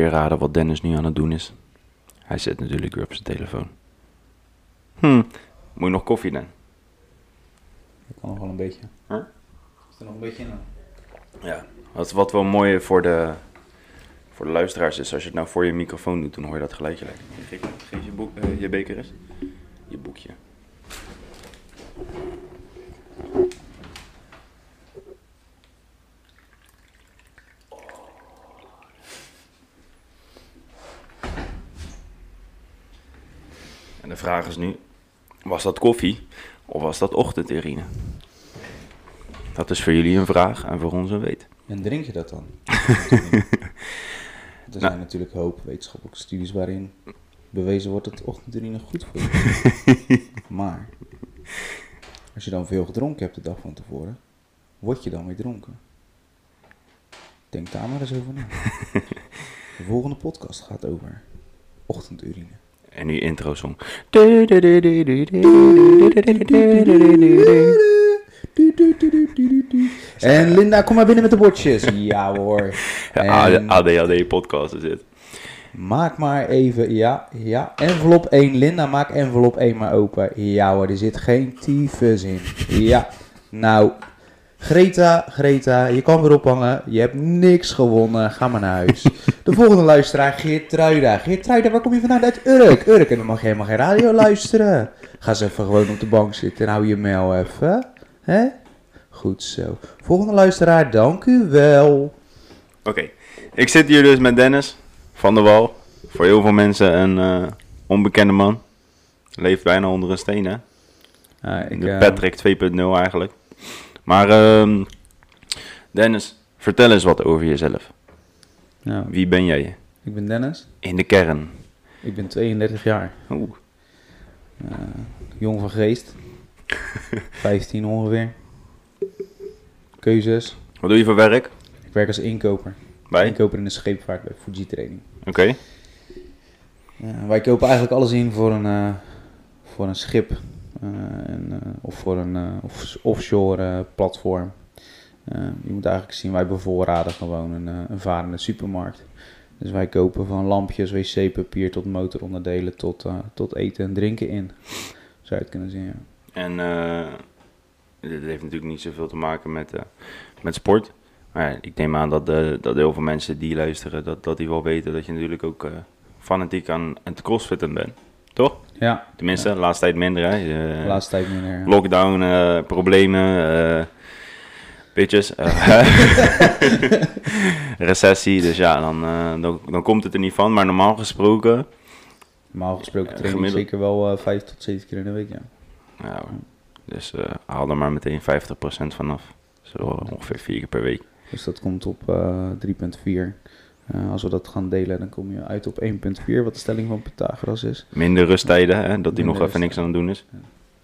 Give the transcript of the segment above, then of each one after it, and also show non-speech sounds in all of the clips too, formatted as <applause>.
keer raden wat Dennis nu aan het doen is. Hij zit natuurlijk weer op zijn telefoon. Hm, moet je nog koffie dan? Dat kan nog wel een beetje. Huh? Is er nog een beetje in? Ja. Wat, wat wel mooi voor de, voor de luisteraars is, als je het nou voor je microfoon doet, dan hoor je dat geluidje lekker. Geef, geef je, boek, eh, je beker eens. Je boekje. En de vraag is nu, was dat koffie of was dat ochtendurine? Dat is voor jullie een vraag en voor ons een weet. En drink je dat dan? <laughs> er zijn Nou. natuurlijk een hoop wetenschappelijke studies waarin bewezen wordt dat ochtendurine goed voor je is. <laughs> maar als je dan veel gedronken hebt de dag van tevoren, word je dan weer dronken. Denk daar maar eens over na. <laughs> De volgende podcast gaat over ochtendurine. En nu intro song. En Linda, kom maar binnen met de bordjes. Ja hoor. En ADHD podcast is dit. maak maar even, ja, ja. Envelop 1, Linda, maak envelop 1 maar open. Ja hoor, er zit geen tyfus in. Ja, nou. Greta, Greta, je kan weer ophangen. Je hebt niks gewonnen. Ga maar naar huis. De volgende luisteraar, Geert Truida. Geert Truida, waar kom je vandaan? Uit Urk. Urk, en dan mag je helemaal geen radio luisteren. Ga eens even gewoon op de bank zitten en hou je mail even. Hè? Goed zo. Volgende luisteraar, dank u wel. Oké, ik zit hier dus met Dennis van der Wal. Voor heel veel mensen een eh, onbekende man. Leeft bijna onder een steen, hè? Ah, ik, De eh, Patrick 2.0 eigenlijk. Maar ehm, Dennis, vertel eens wat over jezelf. Nou, Wie ben jij? ik ben Dennis. In de kern. Ik ben 32 jaar. Oeh, Eh, jong van geest. <laughs> 15 ongeveer. Keuzes. wat doe je voor werk? Ik werk als inkoper. Bij? Inkoper in de scheepvaart bij Fuji Training. Oké. Wij kopen eigenlijk alles in voor een, eh, voor een schip. eh, en, of voor een off- offshore platform. Eh, je moet eigenlijk zien, wij bevoorraden gewoon een, eh, een varende supermarkt. Dus wij kopen van lampjes, wc-papier tot motoronderdelen tot, eh, tot eten en drinken in. Zou je het kunnen zien, ja. En dit heeft natuurlijk niet zoveel te maken met, met sport. Maar ja, ik neem aan dat, dat heel veel mensen die luisteren, dat, dat die wel weten dat je natuurlijk ook fanatiek aan, het crossfitten bent. Toch? Ja, Tenminste, de laatste tijd minder hè. Laatste tijd minder. Lockdown, eh, problemen, bitches. eh, <laughs> recessie, dus ja, dan, eh, dan, dan komt het er niet van. Maar normaal gesproken, Normaal gesproken train ik zeker wel eh, vijf tot zeven keer in de week, ja. ja, dus haal er maar meteen 50% vanaf. Zo ongeveer vier keer per week. Dus dat komt op eh 3.4. Eh, als we dat gaan delen, dan kom je uit op 1.4, wat de stelling van Pythagoras is. Minder rusttijden, hè, dat hij nog even niks aan het doen is.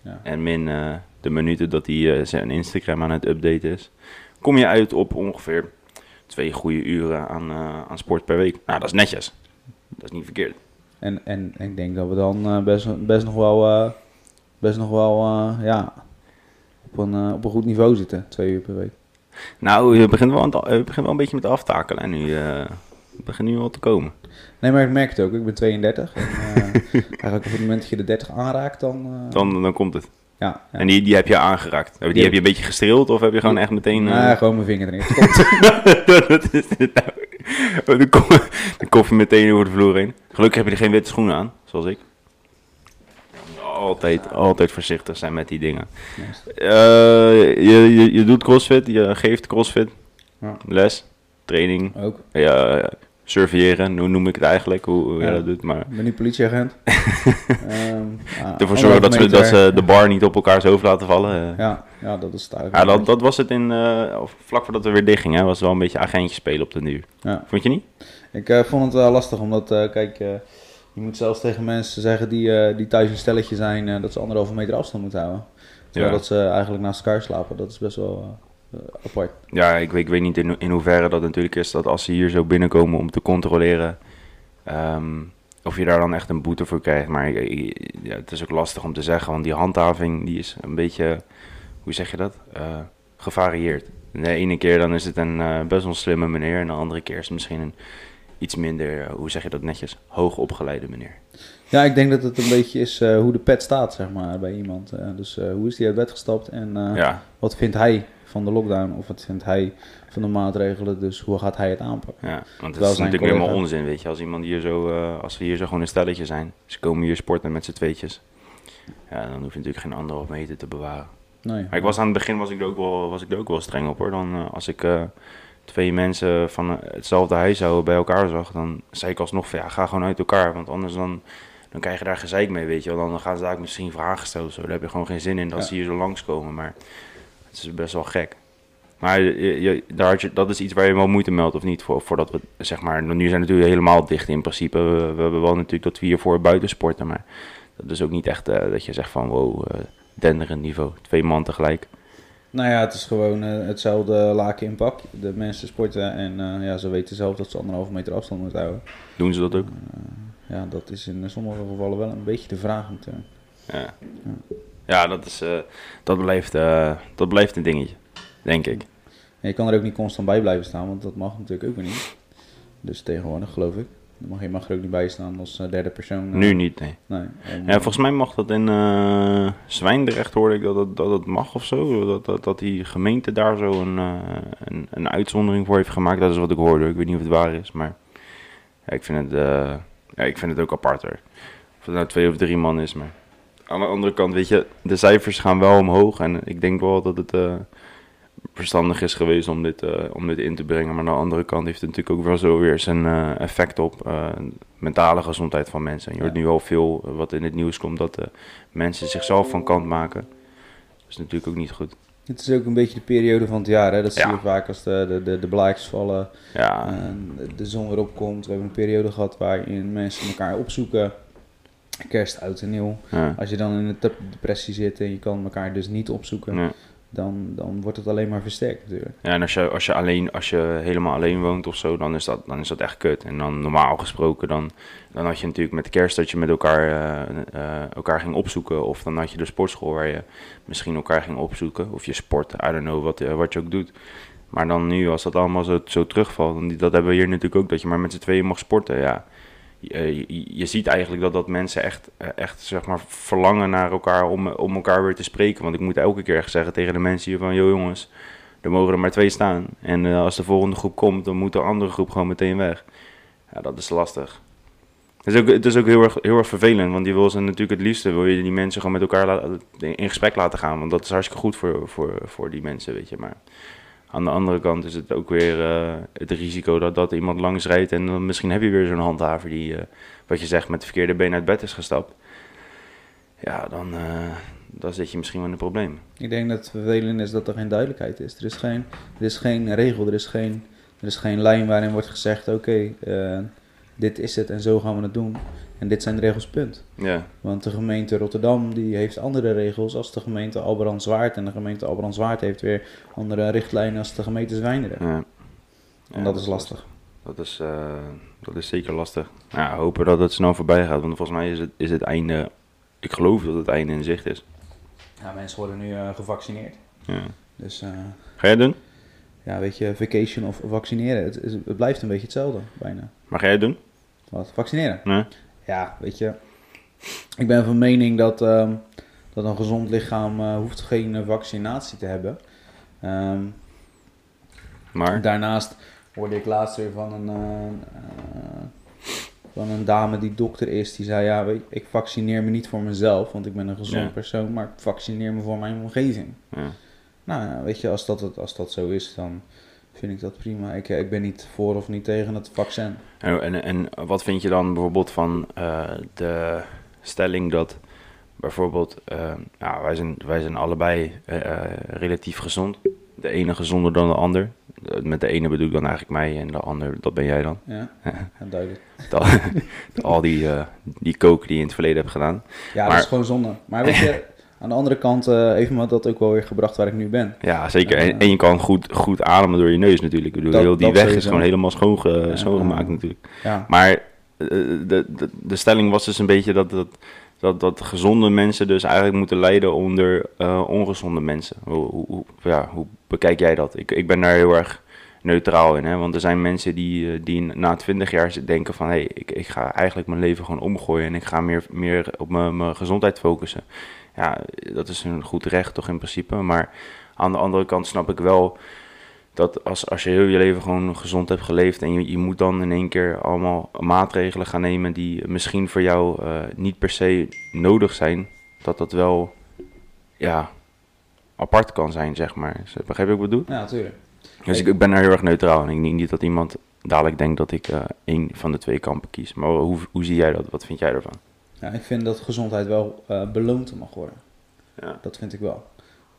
Ja. En min de minuten dat hij eh, zijn Instagram aan het updaten is. Kom je uit op ongeveer twee goede uren aan, eh, aan sport per week. Nou, dat is netjes. Dat is niet verkeerd. En, en ik denk dat we dan eh, best, best nog wel, best nog wel ja, op, een, op een goed niveau zitten, twee uur per week. Nou, je begint wel, aan het- je begint wel een beetje met aftakelen. En nu het begint nu wel te komen. Nee, maar ik merk het ook. Ik ben 32. En, eh, <laughs> eigenlijk op het moment dat je de 30 aanraakt, dan... Dan, dan komt het. Ja, ja. En die, die heb je aangeraakt. Die, Die heb je een beetje gestreeld of heb je gewoon echt meteen... eh, Nee, gewoon mijn vinger erin. <laughs> dat is het nou. Oh, de, ko- de koffie meteen over de vloer heen. Gelukkig heb je er geen witte schoenen aan, zoals ik. Altijd, altijd voorzichtig zijn met die dingen. Eh, je, je, je doet crossfit, je geeft crossfit, Ja. les, training, ook. ja, surveilleren, hoe noem ik het eigenlijk, hoe, dat doet. Maar Ik ben nu politieagent. Ja, <laughs> ervoor zorgen dat ze, dat ze de bar niet op elkaars hoofd laten vallen. eh. Ja, ja, dat is het eigenlijk. Ja, dat, dat was het in, eh, vlak voordat we weer dicht gingen, hè, was wel een beetje agentje spelen op de nu. Ja. Vond je niet? Ik eh, vond het wel lastig, omdat, kijk, je moet zelfs tegen mensen zeggen die, die thuis een stelletje zijn, dat ze anderhalve meter afstand moeten houden. Terwijl Ja. dat ze eigenlijk naast elkaar slapen. Dat is best wel apart. Ja, ik, weet- ik weet niet in, in hoeverre dat natuurlijk is dat als ze hier zo binnenkomen om te controleren, ehm, of je daar dan echt een boete voor krijgt. Maar ja, het is ook lastig om te zeggen, want die handhaving die is een beetje, hoe zeg je dat, Eh, gevarieerd. De ene keer dan is het een eh, best wel slimme meneer en de andere keer is het misschien een iets minder, eh, hoe zeg je dat netjes, hoogopgeleide meneer. Ja, ik denk dat het een beetje is eh, hoe de pet staat, zeg maar, bij iemand. Eh, dus eh, hoe is hij uit bed gestapt en eh, Ja, wat vindt hij van de lockdown of wat vindt hij van de maatregelen? Dus hoe gaat hij het aanpakken? ja, want het is natuurlijk helemaal collega- onzin, weet je. Als iemand hier zo, eh, als we hier zo gewoon een stelletje zijn, ze komen hier sporten met z'n tweetjes. Ja, dan hoef je natuurlijk geen anderhalf meter te bewaren. Nee. Maar ik was aan het begin was ik er ook wel, was ik er ook wel streng op hoor. Dan eh, als ik eh, twee mensen van hetzelfde huishouden bij elkaar zag, dan zei ik alsnog van ja, ga gewoon uit elkaar. Want anders dan, dan krijg je daar gezeik mee, weet je wel. Dan gaan ze daar misschien vragen stellen of zo. Daar heb je gewoon geen zin in dat Ja. ze hier zo langskomen. Maar het is best wel gek. Maar je, je- daar had je, dat is iets waar je wel moeite meldt of niet. Voor, voordat we, zeg maar, nu zijn we natuurlijk helemaal dicht in principe. We, we hebben wel natuurlijk dat we hiervoor buiten sporten. Maar dat is ook niet echt eh, dat je zegt van wow, eh denderend niveau. Twee man tegelijk. Nou ja, het is gewoon eh, hetzelfde laken in pak. De mensen sporten en ja, ze weten zelf dat ze anderhalve meter afstand moeten houden. Doen ze dat ook? Ja, dat is in sommige gevallen wel een beetje de vraag natuurlijk. Ja, ja dat, is, eh, dat, blijft, eh, dat blijft een dingetje, denk ik. En je kan er ook niet constant bij blijven staan, want dat mag natuurlijk ook weer niet. Dus tegenwoordig geloof ik. Dan mag, je mag er ook niet bij staan als eh, derde persoon. Nu niet, nee. Ja, volgens mij mag dat in Zwijndrecht, hoorde ik dat dat het mag of zo. Dat, dat, dat die gemeente daar zo een, een, een uitzondering voor heeft gemaakt. Dat is wat ik hoorde. Ik weet niet of het waar is, maar ja, ik, vind het, ja, ik vind het ook aparter. Of het nou twee of drie man is, maar aan de andere kant, weet je, de cijfers gaan wel omhoog. En ik denk wel dat het eh, verstandig is geweest om dit, eh, om dit in te brengen. Maar aan de andere kant heeft het natuurlijk ook wel zo weer zijn eh, effect op mentale gezondheid van mensen. En je hoort Ja. nu al veel wat in het nieuws komt dat mensen zichzelf van kant maken. Dat is natuurlijk ook niet goed. Het is ook een beetje de periode van het jaar. Hè? Dat zie Ja. je vaak als de, de, de, de blaadjes vallen Ja, de zon weer opkomt. We hebben een periode gehad waarin mensen elkaar opzoeken. Kerst, oud en nieuw. ja, Als je dan in een dep- depressie zit en je kan elkaar dus niet opzoeken, ja. dan, dan wordt het alleen maar versterkt natuurlijk. Ja, en als je, als je, alleen, als je helemaal alleen woont of zo, dan is dat, dan is dat echt kut. En dan normaal gesproken, dan, dan had je natuurlijk met kerst dat je met elkaar, eh, eh, elkaar ging opzoeken. Of dan had je de sportschool waar je misschien elkaar ging opzoeken. Of je sport, I don't know, wat, eh, wat je ook doet. Maar dan nu, als dat allemaal zo, zo terugvalt, dan dat hebben we hier natuurlijk ook, dat je maar met z'n tweeën mag sporten, ja. Je, je, je ziet eigenlijk dat, dat mensen echt, eh, echt zeg maar, verlangen naar elkaar om, om elkaar weer te spreken. Want ik moet elke keer zeggen tegen de mensen hier van, joh jongens, er mogen er maar twee staan. En eh, als de volgende groep komt, dan moet de andere groep gewoon meteen weg. Ja, dat is lastig. Het is ook, het is ook heel, erg, heel erg vervelend, want je wil ze natuurlijk het liefste, wil je die mensen gewoon met elkaar in gesprek laten gaan. Want dat is hartstikke goed voor, voor, voor die mensen, weet je. Maar aan de andere kant is het ook weer eh, het risico dat, dat iemand langs rijdt en dan misschien heb je weer zo'n handhaver die, eh, wat je zegt, met de verkeerde been uit bed is gestapt. Ja, dan, eh, dan zit je misschien wel in een probleem. Ik denk dat het vervelend is dat er geen duidelijkheid is. Er is geen, er is geen regel, er is geen, er is geen lijn waarin wordt gezegd: oké, dit is het en zo gaan we het doen. En dit zijn de regels, punt. Ja, Want de gemeente Rotterdam die heeft andere regels als de gemeente Alberand-Zwaard. En de gemeente Alberand-Zwaard heeft weer andere richtlijnen als de gemeente Zwijndrecht. ja. En Ja, dat is lastig. Dat is, eh, dat is zeker lastig. Ja, hopen dat het snel voorbij gaat. Want volgens mij is het, is het einde. Ik geloof dat het einde in zicht is. Ja, mensen worden nu eh, gevaccineerd. Ja. Dus eh, Ga jij het doen? ja, weet je, vacation of vaccineren, het, is, het blijft een beetje hetzelfde, bijna. Maar ga jij het doen? Wat, vaccineren? Nee? Ja, weet je, ik ben van mening dat, ehm, dat een gezond lichaam eh, hoeft geen vaccinatie te hebben. Ehm, Maar? Daarnaast hoorde ik laatst weer van een, eh, eh, van een dame die dokter is. Die zei, ja, weet je, ik vaccineer me niet voor mezelf, want ik ben een gezond Ja. persoon, maar ik vaccineer me voor mijn omgeving. Ja. Nou ja, weet je, als dat, het- als dat zo is, dan vind ik dat prima. Ik, eh, ik ben niet voor of niet tegen het vaccin. En, en, en wat vind je dan bijvoorbeeld van eh, de stelling dat bijvoorbeeld, eh, nou, wij, zijn, wij zijn allebei relatief gezond. De ene gezonder dan de ander. Met de ene bedoel ik dan eigenlijk mij en de ander, dat ben jij dan. Ja, <laughs> duidelijk. Al, al die, eh, die koken die je in het verleden hebt gedaan. Ja, dat is gewoon zonde. Maar weet je, <laughs> aan de andere kant eh, heeft me dat ook wel weer gebracht waar ik nu ben. Ja, zeker. En, en je kan goed, goed ademen door je neus natuurlijk. Ik bedoel, heel die weg is gewoon helemaal schoonge, schoongemaakt natuurlijk. Ja, Maar eh, de, de, de stelling was dus een beetje dat, dat, dat, dat gezonde mensen dus eigenlijk moeten lijden onder eh, ongezonde mensen. Hoe, hoe, ja, hoe bekijk jij dat? Ik, ik ben daar heel erg neutraal in. Hè? Want er zijn mensen die, eh, die na 20 jaar denken van... hé, hey, ik, ik ga eigenlijk mijn leven gewoon omgooien... en ik ga meer, meer op mijn, mijn gezondheid focussen. Ja, dat is een goed recht toch in principe. Maar aan de andere kant snap ik wel dat als, als je heel je leven gewoon gezond hebt geleefd en je, je moet dan in één keer allemaal maatregelen gaan nemen die misschien voor jou uh, niet per se nodig zijn, dat dat wel ja, apart kan zijn, zeg maar. Begrijp je wat ik bedoel? Ja, natuurlijk. Dus ik, ik, ben er heel erg neutraal en ik denk niet dat iemand dadelijk denkt dat ik uh, één van de twee kampen kies. Maar hoe, hoe zie jij dat? Wat vind jij ervan? Ja, ik vind dat gezondheid wel uh, beloond mag worden. Ja. Dat vind ik wel.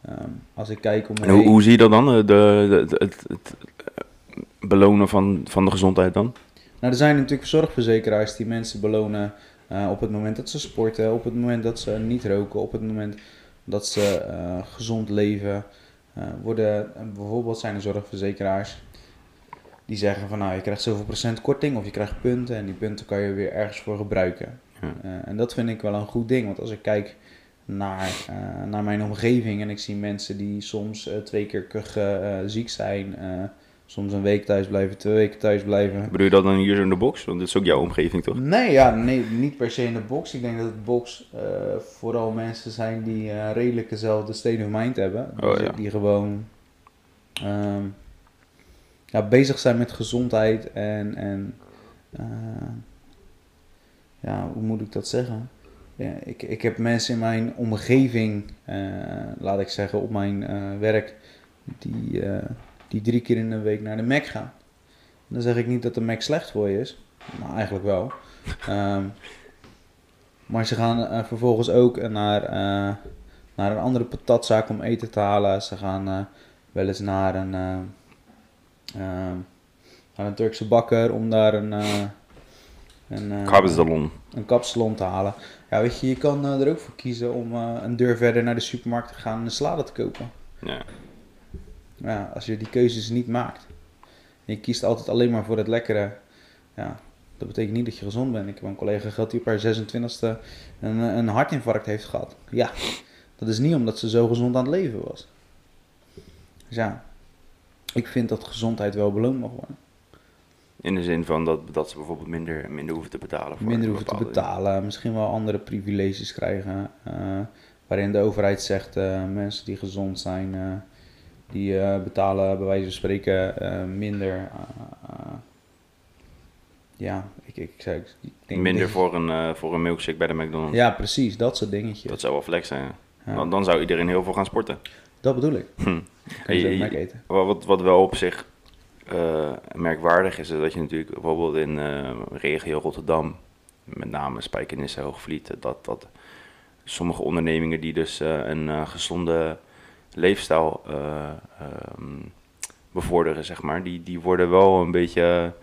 Um, als ik kijk om. En hoe, hoe, zie je dat dan? De, de, de, het, het, belonen van, van de gezondheid dan? Nou, er zijn natuurlijk zorgverzekeraars die mensen belonen uh, op het moment dat ze sporten, op het moment dat ze niet roken, op het moment dat ze uh, gezond leven. Uh, worden, bijvoorbeeld zijn er zorgverzekeraars die zeggen van nou je krijgt zoveel procent korting of je krijgt punten en die punten kan je weer ergens voor gebruiken. Ja. en dat vind ik wel een goed ding, want als ik kijk naar, uh, naar mijn omgeving. En ik zie mensen die soms uh, twee keer kuchen, ziek zijn. soms een week thuis blijven, twee weken thuis blijven. Bedoel je dat dan hier zo in de box? Want dit is ook jouw omgeving, toch? Nee, ja, nee niet per se in de box. Ik denk dat de box vooral mensen zijn die redelijk dezelfde state of mind hebben. Oh, dus ja. Die gewoon um, ja, bezig zijn met gezondheid en... en ja, hoe moet ik dat zeggen? Ja, ik, ik heb mensen in mijn omgeving, uh, laat ik zeggen, op mijn uh, werk, die, uh, die drie keer in de week naar de Mac gaan. Dan zeg ik niet dat de Mac slecht voor je is, maar eigenlijk wel. um, <laughs> maar ze gaan vervolgens ook naar, naar een andere patatzaak om eten te halen. Ze gaan wel eens naar een, naar een Turkse bakker om daar een... een kapsalon. Een kapsalon te halen. Ja, weet je, je kan uh, er ook voor kiezen om uh, een deur verder naar de supermarkt te gaan en een salade te kopen. Ja. Ja, als je die keuzes niet maakt. En je kiest altijd alleen maar voor het lekkere. Ja, dat betekent niet dat je gezond bent. Ik heb een collega gehad die op haar 26e een, een hartinfarct heeft gehad. Ja, dat is niet omdat ze zo gezond aan het leven was. Dus ja, ik vind dat gezondheid wel beloond mag worden. In de zin van dat, dat ze bijvoorbeeld minder, minder hoeven te betalen. Voor minder hoeven te betalen, dingen. misschien wel andere privileges krijgen. Uh, waarin de overheid zegt, uh, mensen die gezond zijn, uh, die betalen bij wijze van spreken minder. ja, ik, ik, ik denk Minder voor een, voor een milkshake bij de McDonald's. Ja, precies, dat soort dingetjes. Dat zou wel flex zijn. Ja. Dan, dan zou iedereen heel veel gaan sporten. Dat bedoel ik. Hm. Kun je, je eten. Wat, wat wel op zich uh, merkwaardig is dat je natuurlijk bijvoorbeeld in uh, regio Rotterdam, met name Spijkenisse, Hoogvliet, dat, dat sommige ondernemingen die dus een gezonde leefstijl um, bevorderen, zeg maar, die, die worden wel een beetje,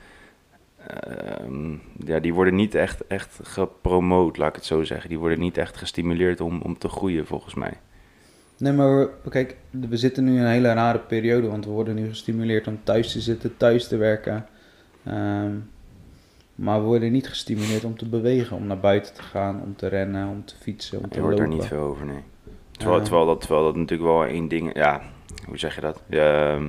um, ja, die worden niet echt, echt gepromoot, laat ik het zo zeggen. Die worden niet echt gestimuleerd om, om te groeien, volgens mij. Nee, maar we, kijk, we zitten nu in een hele rare periode, want we worden nu gestimuleerd om thuis te zitten, thuis te werken. Um, maar we worden niet gestimuleerd om te bewegen, om naar buiten te gaan, om te rennen, om te fietsen, om te Je hoort lopen. er niet veel over, nee. Terwijl, uh, terwijl, dat, terwijl dat natuurlijk wel één ding, ja, hoe zeg je dat? Ja, uh,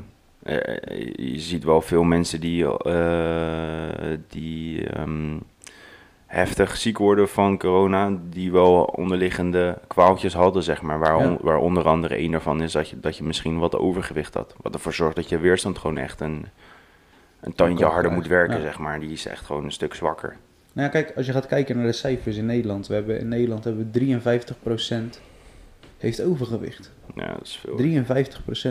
je ziet wel veel mensen die, uh, die um, heftig ziek worden van corona, die wel onderliggende kwaaltjes hadden, zeg maar. Waar, ja. waar onder andere een daarvan is dat je, dat je misschien wat overgewicht had. Wat ervoor zorgt dat je weerstand gewoon echt een, een tandje harder moet werken, ja. zeg maar. Die is echt gewoon een stuk zwakker. Nou ja, kijk, als je gaat kijken naar de cijfers in Nederland. We hebben, in Nederland hebben we 53% heeft overgewicht. Ja, dat is veel.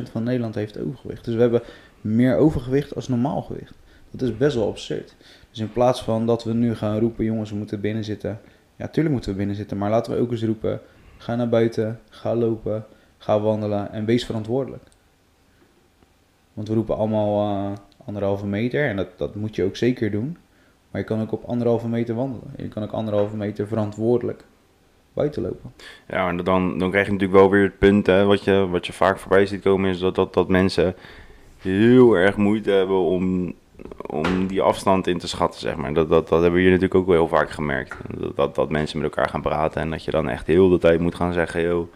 53% van Nederland heeft overgewicht. Dus we hebben meer overgewicht als normaal gewicht. Dat is best wel absurd. Dus in plaats van dat we nu gaan roepen, jongens, we moeten binnen zitten. Ja, tuurlijk moeten we binnen zitten, maar laten we ook eens roepen, ga naar buiten, ga lopen, ga wandelen en wees verantwoordelijk. Want we roepen allemaal uh, anderhalve meter en dat, dat moet je ook zeker doen. Maar je kan ook op anderhalve meter wandelen. Je kan ook anderhalve meter verantwoordelijk buiten lopen. Ja, en dan, dan krijg je natuurlijk wel weer het punt, hè, wat, je, wat je vaak voorbij ziet komen, is dat, dat, dat mensen heel erg moeite hebben om om die afstand in te schatten, zeg maar. Dat, dat, dat hebben we hier natuurlijk ook wel heel vaak gemerkt. Dat, dat, dat mensen met elkaar gaan praten en dat je dan echt heel de tijd moet gaan zeggen... Yo,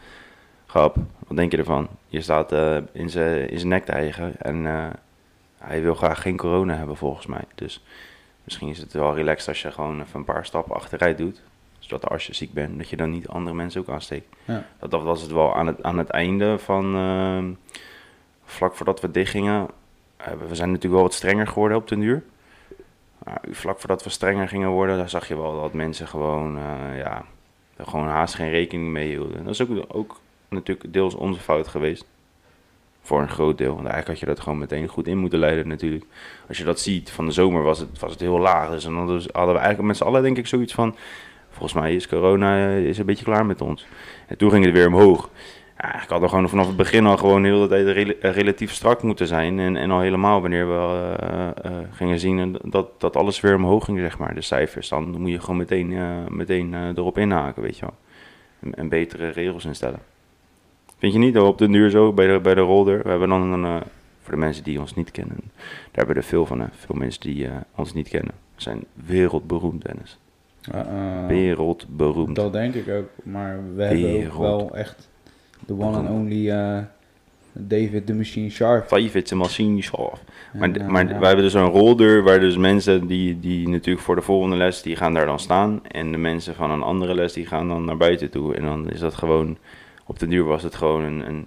grap, wat denk je ervan? Je staat uh, in zijn nek te eigen en uh, hij wil graag geen corona hebben volgens mij. Dus misschien is het wel relaxed als je gewoon even een paar stappen achteruit doet. Zodat als je ziek bent, dat je dan niet andere mensen ook aansteekt. Ja. Dat, dat was het wel aan het, aan het einde van, ehm, vlak voordat we dichtgingen. Uh, we zijn natuurlijk wel wat strenger geworden op den duur. Vlak voordat we strenger gingen worden, daar zag je wel dat mensen gewoon, eh, ja, gewoon haast geen rekening mee hielden. Dat is ook, ook natuurlijk deels onze fout geweest. Voor een groot deel. Want eigenlijk had je dat gewoon meteen goed in moeten leiden natuurlijk. Als je dat ziet, van de zomer was het, was het heel laag. Dus dan hadden we eigenlijk met z'n allen denk ik zoiets van... Volgens mij is corona eh, is een beetje klaar met ons. En toen ging het weer omhoog. Eigenlijk hadden we gewoon vanaf het begin al gewoon heel de tijd rel relatief strak moeten zijn. En, en al helemaal wanneer we uh, uh, gingen zien dat, dat alles weer omhoog ging, zeg maar, de cijfers. Dan moet je gewoon meteen, meteen erop inhaken, weet je wel. En, en, betere regels instellen. Vind je niet dat op de duur zo bij de, bij de rolder? We hebben dan een, voor de mensen die ons niet kennen, daar hebben we er veel van. Hè? Veel mensen die ons niet kennen. Zijn wereldberoemd, Dennis. Uh, Wereldberoemd. Dat denk ik ook. Maar we hebben ook wel echt de one and only uh, David the Machine Sharp. David the Machine Sharp. Maar, en, uh, maar ja. wij hebben dus een roldeur waar dus mensen die, die natuurlijk voor de volgende les, die gaan daar dan staan. En de mensen van een andere les, die gaan dan naar buiten toe. En dan is dat gewoon, op de duur was het gewoon een, een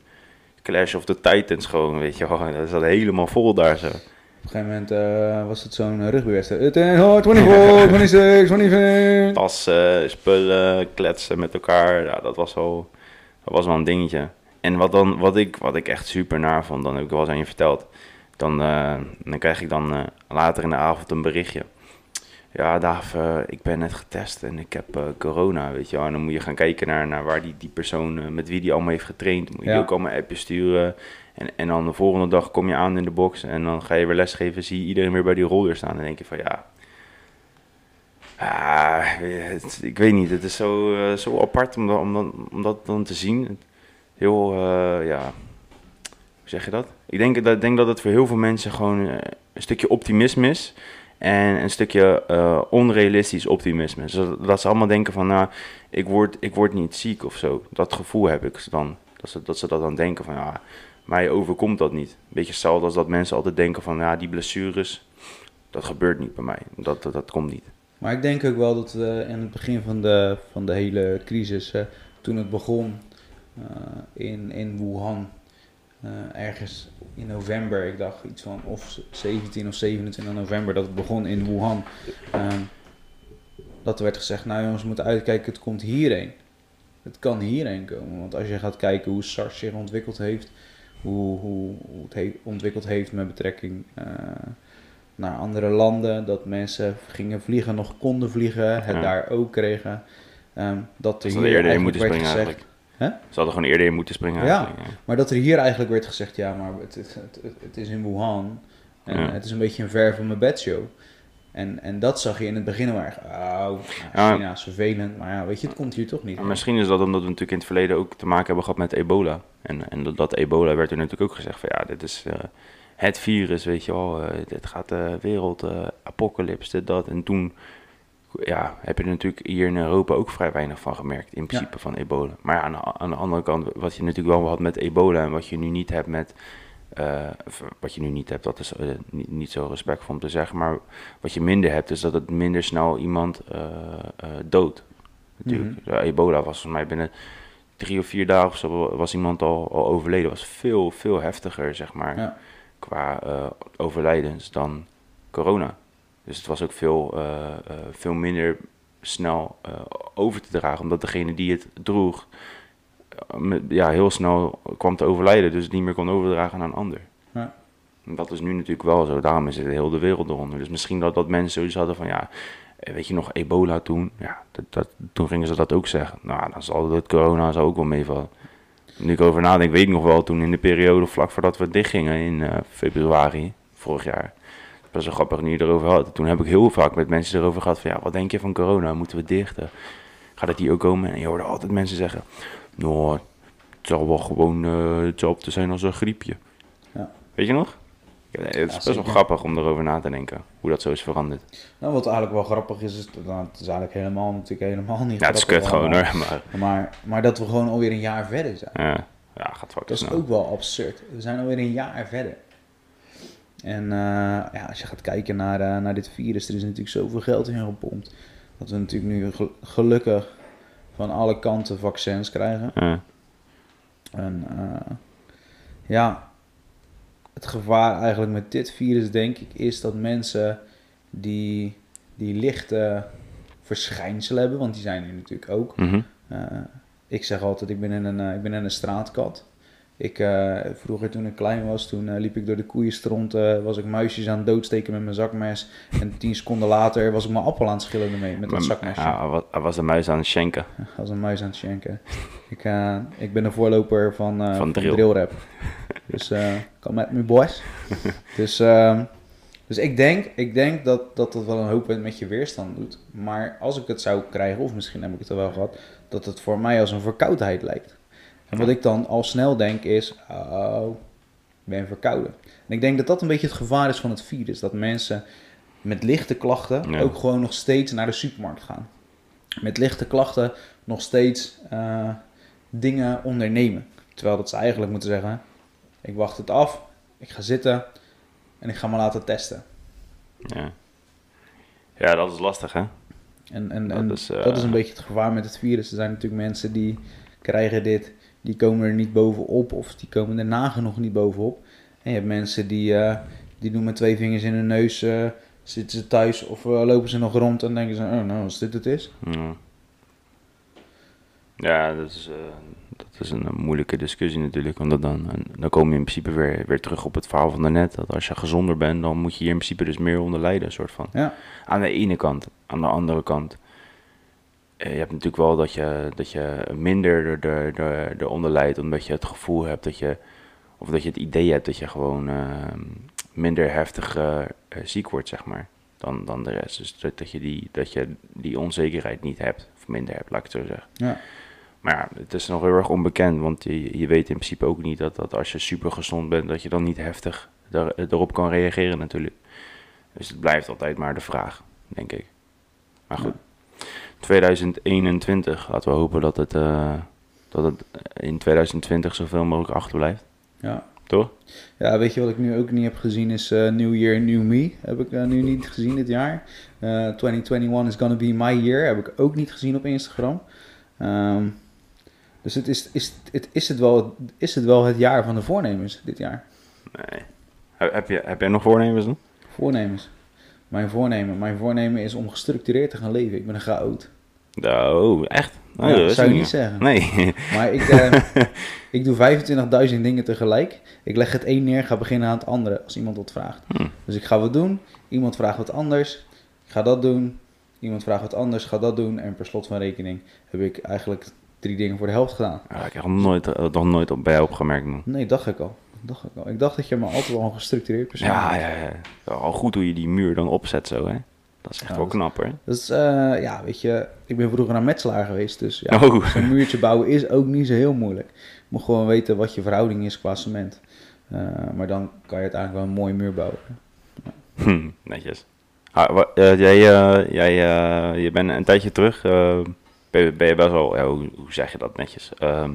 Clash of the Titans gewoon, weet je wel. <laughs> Dat zat helemaal vol daar zo. Op een gegeven moment uh, was het zo'n rugbywedstrijd. 24, 26, 25. Tassen, spullen, kletsen met elkaar. Ja, dat was wel, dat was wel een dingetje. En wat, dan, wat, ik, wat ik echt super naar vond, dan heb ik wel eens aan je verteld. Dan, uh, dan krijg ik dan uh, later in de avond een berichtje. Ja, Daaf, ik ben net getest en ik heb corona, weet je wel. En dan moet je gaan kijken naar, naar waar die, die persoon, met wie die allemaal heeft getraind. Moet je ja. ook allemaal appjes sturen. En, en dan de volgende dag kom je aan in de box en dan ga je weer lesgeven, zie je iedereen weer bij die roller staan. En dan denk je van ja, ah, ik weet niet, het is zo, uh, zo apart om, om, dat, om dat dan te zien. Heel, uh, ja, hoe zeg je dat? Ik denk dat, denk dat het voor heel veel mensen gewoon uh, een stukje optimisme is. En een stukje onrealistisch optimisme. Dus dat, ze allemaal denken van, nou, ik word, ik word niet ziek of zo. Dat gevoel heb ik dan. Dat ze dat, ze dat dan denken van, ja, mij overkomt dat niet. Beetje hetzelfde als dat mensen altijd denken van, ja, die blessures, dat gebeurt niet bij mij. Dat, dat komt niet. Maar ik denk ook wel dat we in het begin van de, van de hele crisis, toen het begon uh, in, in Wuhan, uh, ergens in november, ik dacht iets van of 17 of 27 november, dat het begon in Wuhan. dat er werd gezegd, nou jongens, we moeten uitkijken, het komt hierheen. Het kan hierheen komen, want als je gaat kijken hoe SARS zich ontwikkeld heeft, hoe, hoe, het he ontwikkeld heeft met betrekking uh, naar andere landen. Dat mensen gingen vliegen, nog konden vliegen, het ja. daar ook kregen. Um, dat er hier eerder in moeten springen gezegd, eigenlijk. Hè? Ze hadden gewoon eerder in moeten springen Ja, eigenlijk. Ja. maar dat er hier eigenlijk werd gezegd, ja, maar het, het, het, het is in Wuhan. En Ja. het is een beetje een ver van mijn bedshow. En, en dat zag je in het begin heel erg. Oh, Ja. China is vervelend. Maar ja, weet je, het komt hier toch niet. Maar misschien is dat omdat we natuurlijk in het verleden ook te maken hebben gehad met ebola. En, en dat, dat ebola werd er natuurlijk ook gezegd van ja, dit is eh, het virus, weet je wel. eh, dit gaat de wereld, eh apocalypse, dit, dat. En toen ja, heb je er natuurlijk hier in Europa ook vrij weinig van gemerkt, in principe, van ebola. Maar ja, aan, de- aan de andere kant, wat je natuurlijk wel had met ebola en wat je nu niet hebt met... eh, wat je nu niet hebt, dat is eh, niet, niet zo respectvol om te zeggen. Maar wat je minder hebt, is dat het minder snel iemand eh eh doodt. Natuurlijk. Ja, ebola was volgens mij binnen drie of vier dagen of zo was iemand al, al overleden. was veel, veel heftiger, zeg maar, Ja. Qua eh, overlijdens dan corona. Dus het was ook veel, eh, eh, veel minder snel over te dragen, omdat degene die het droeg, met- ja, heel snel kwam te overlijden, dus het niet meer kon overdragen aan een ander. Ja. Dat is nu natuurlijk wel zo, daarom is het heel de wereld eronder. Dus misschien dat, dat mensen zoiets hadden van, ja, weet je nog, ebola toen, ja, dat, dat, toen gingen ze dat ook zeggen. Nou, dan zal het corona zal ook wel meevallen. Nu ik over nadenk, weet ik nog wel, toen in de periode vlak voordat we dichtgingen in eh, februari vorig jaar. Dat was zo grappig nu je erover had. Toen heb ik heel vaak met mensen erover gehad van, ja, wat denk je van corona? Moeten we dichten? Gaat het hier ook komen? En je hoorde altijd mensen zeggen, nou, het zal wel gewoon eh, hetzelfde zijn als een griepje. Ja. Weet je nog? Ja, het is best wel grappig om erover na te denken, hoe dat zo is veranderd. Nou, wat eigenlijk wel grappig is, is dat nou, het is eigenlijk helemaal, natuurlijk helemaal niet Ja, het is kut gewoon hoor, maar Maar, maar dat we gewoon alweer een jaar verder zijn. ja, ja gaat fucking Dat is ook wel absurd. We zijn alweer een jaar verder. En eh, ja, als je gaat kijken naar, eh, naar dit virus, er is natuurlijk zoveel geld in gepompt. Dat we natuurlijk nu gel- gelukkig van alle kanten vaccins krijgen. Ja. En eh, ja, het gevaar eigenlijk met dit virus, denk ik, is dat mensen die, die lichte verschijnselen hebben, want die zijn er natuurlijk ook. Mhm. Eh, ik zeg altijd, ik ben in een, eh, ik ben in een straatkat. Ik, eh, vroeger toen ik klein was, toen liep ik door de koeienstront, was ik muisjes aan het doodsteken met mijn zakmes. En tien seconden later was ik mijn appel aan het schillen ermee, met dat zakmesje. Ja, hij was- hij was de muis aan het schenken. <laughs> Als een muis aan het schenken. Ik, ik ben een voorloper van, van, drill. drillrap. Dus kom met me boys. <laughs> dus, ehm, dus ik denk, ik denk dat, dat dat wel een hoop met je weerstand doet. Maar als ik het zou krijgen, of misschien heb ik het al wel gehad, dat het voor mij als een verkoudheid lijkt. En wat ik dan al snel denk is, oh, ik ben verkouden. En ik denk dat dat een beetje het gevaar is van het virus. Dat mensen met lichte klachten Ja. ook gewoon nog steeds naar de supermarkt gaan. Met lichte klachten nog steeds eh, dingen ondernemen. Terwijl dat ze eigenlijk moeten zeggen, ik wacht het af, ik ga zitten en ik ga me laten testen. Ja. ja, dat is lastig, hè? En, en, Dat en is, eh, dat is een beetje het gevaar met het virus. Er zijn natuurlijk mensen die krijgen dit, die komen er niet bovenop of die komen er nagenoeg niet bovenop. En je hebt mensen die, eh, die doen met twee vingers in hun neus, eh, zitten ze thuis of lopen ze nog rond en denken ze, oh nou, als dit het is. Ja, ja dat, is, dat is een, moeilijke discussie natuurlijk. Want dan, dan kom je in principe weer, weer terug op het verhaal van daarnet. Dat als je gezonder bent, dan moet je hier in principe dus meer onder lijden. Soort van. Ja. Aan de ene kant. Aan de andere kant. eh, je hebt natuurlijk wel dat je, dat je minder er- er- er- eronder lijdt. Omdat je het gevoel hebt dat je... Of dat je het idee hebt dat je gewoon eh, minder heftig eh, eh, ziek wordt, zeg maar. Dan, dan de rest. Dus dat, dat, je die, dat je die onzekerheid niet hebt. Of minder hebt, laat ik het zo zeggen. Ja. Maar ja, het is nog heel erg onbekend. Want je, je weet in principe ook niet dat, dat als je super gezond bent, dat je dan niet heftig daar, erop kan reageren natuurlijk. Dus het blijft altijd maar de vraag, denk ik. Maar goed. 2021, laten we hopen dat het, eh, dat het in 2020 zoveel mogelijk achterblijft. Ja. Toch? Ja, weet je wat ik nu ook niet heb gezien is eh, New Year, New Me. Heb ik eh, nu niet gezien dit jaar. Eh 2021 is gonna be my year. Heb ik ook niet gezien op Instagram. Ehm, dus het is, is, het, is, het wel, is het wel het jaar van de voornemens dit jaar. Nee. Heb, je, heb jij nog voornemens dan? Voornemens. Mijn voornemen. Mijn voornemen is om gestructureerd te gaan leven. Ik ben een chaot. Oh, echt? Oh, Ja, dat zou je niet- niet zeggen. Nee. Maar ik, eh, <laughs> ik doe 25.000 dingen tegelijk. Ik leg het een neer, ga beginnen aan het andere als iemand wat vraagt. Hm. Dus ik ga wat doen, iemand vraagt wat anders, ik ga dat doen, iemand vraagt wat anders, ga dat doen. En per slot van rekening heb ik eigenlijk drie dingen voor de helft gedaan. Ja, ik heb nog nooit, eh, nog nooit op bij jou opgemerkt. Man. Nee, dacht ik al. Dacht ik, al. ik dacht dat je me altijd wel een gestructureerd persoon Ja, ja, ja. Ja, Al goed hoe je die muur dan opzet zo, hè. Dat is echt Ja, wel dat- knap, hè. Dus eh, ja, weet je, ik ben vroeger naar metselaar geweest, dus ja, Oh. zo'n muurtje bouwen is ook niet zo heel moeilijk. Je moet gewoon weten wat je verhouding is qua cement. Eh, maar dan kan je uiteindelijk wel een mooie muur bouwen. Hm, netjes. Ah, wa- eh, jij, jij je bent een tijdje terug, ben, je- ben je best wel, ja, hoe, hoe zeg je dat netjes? Ehm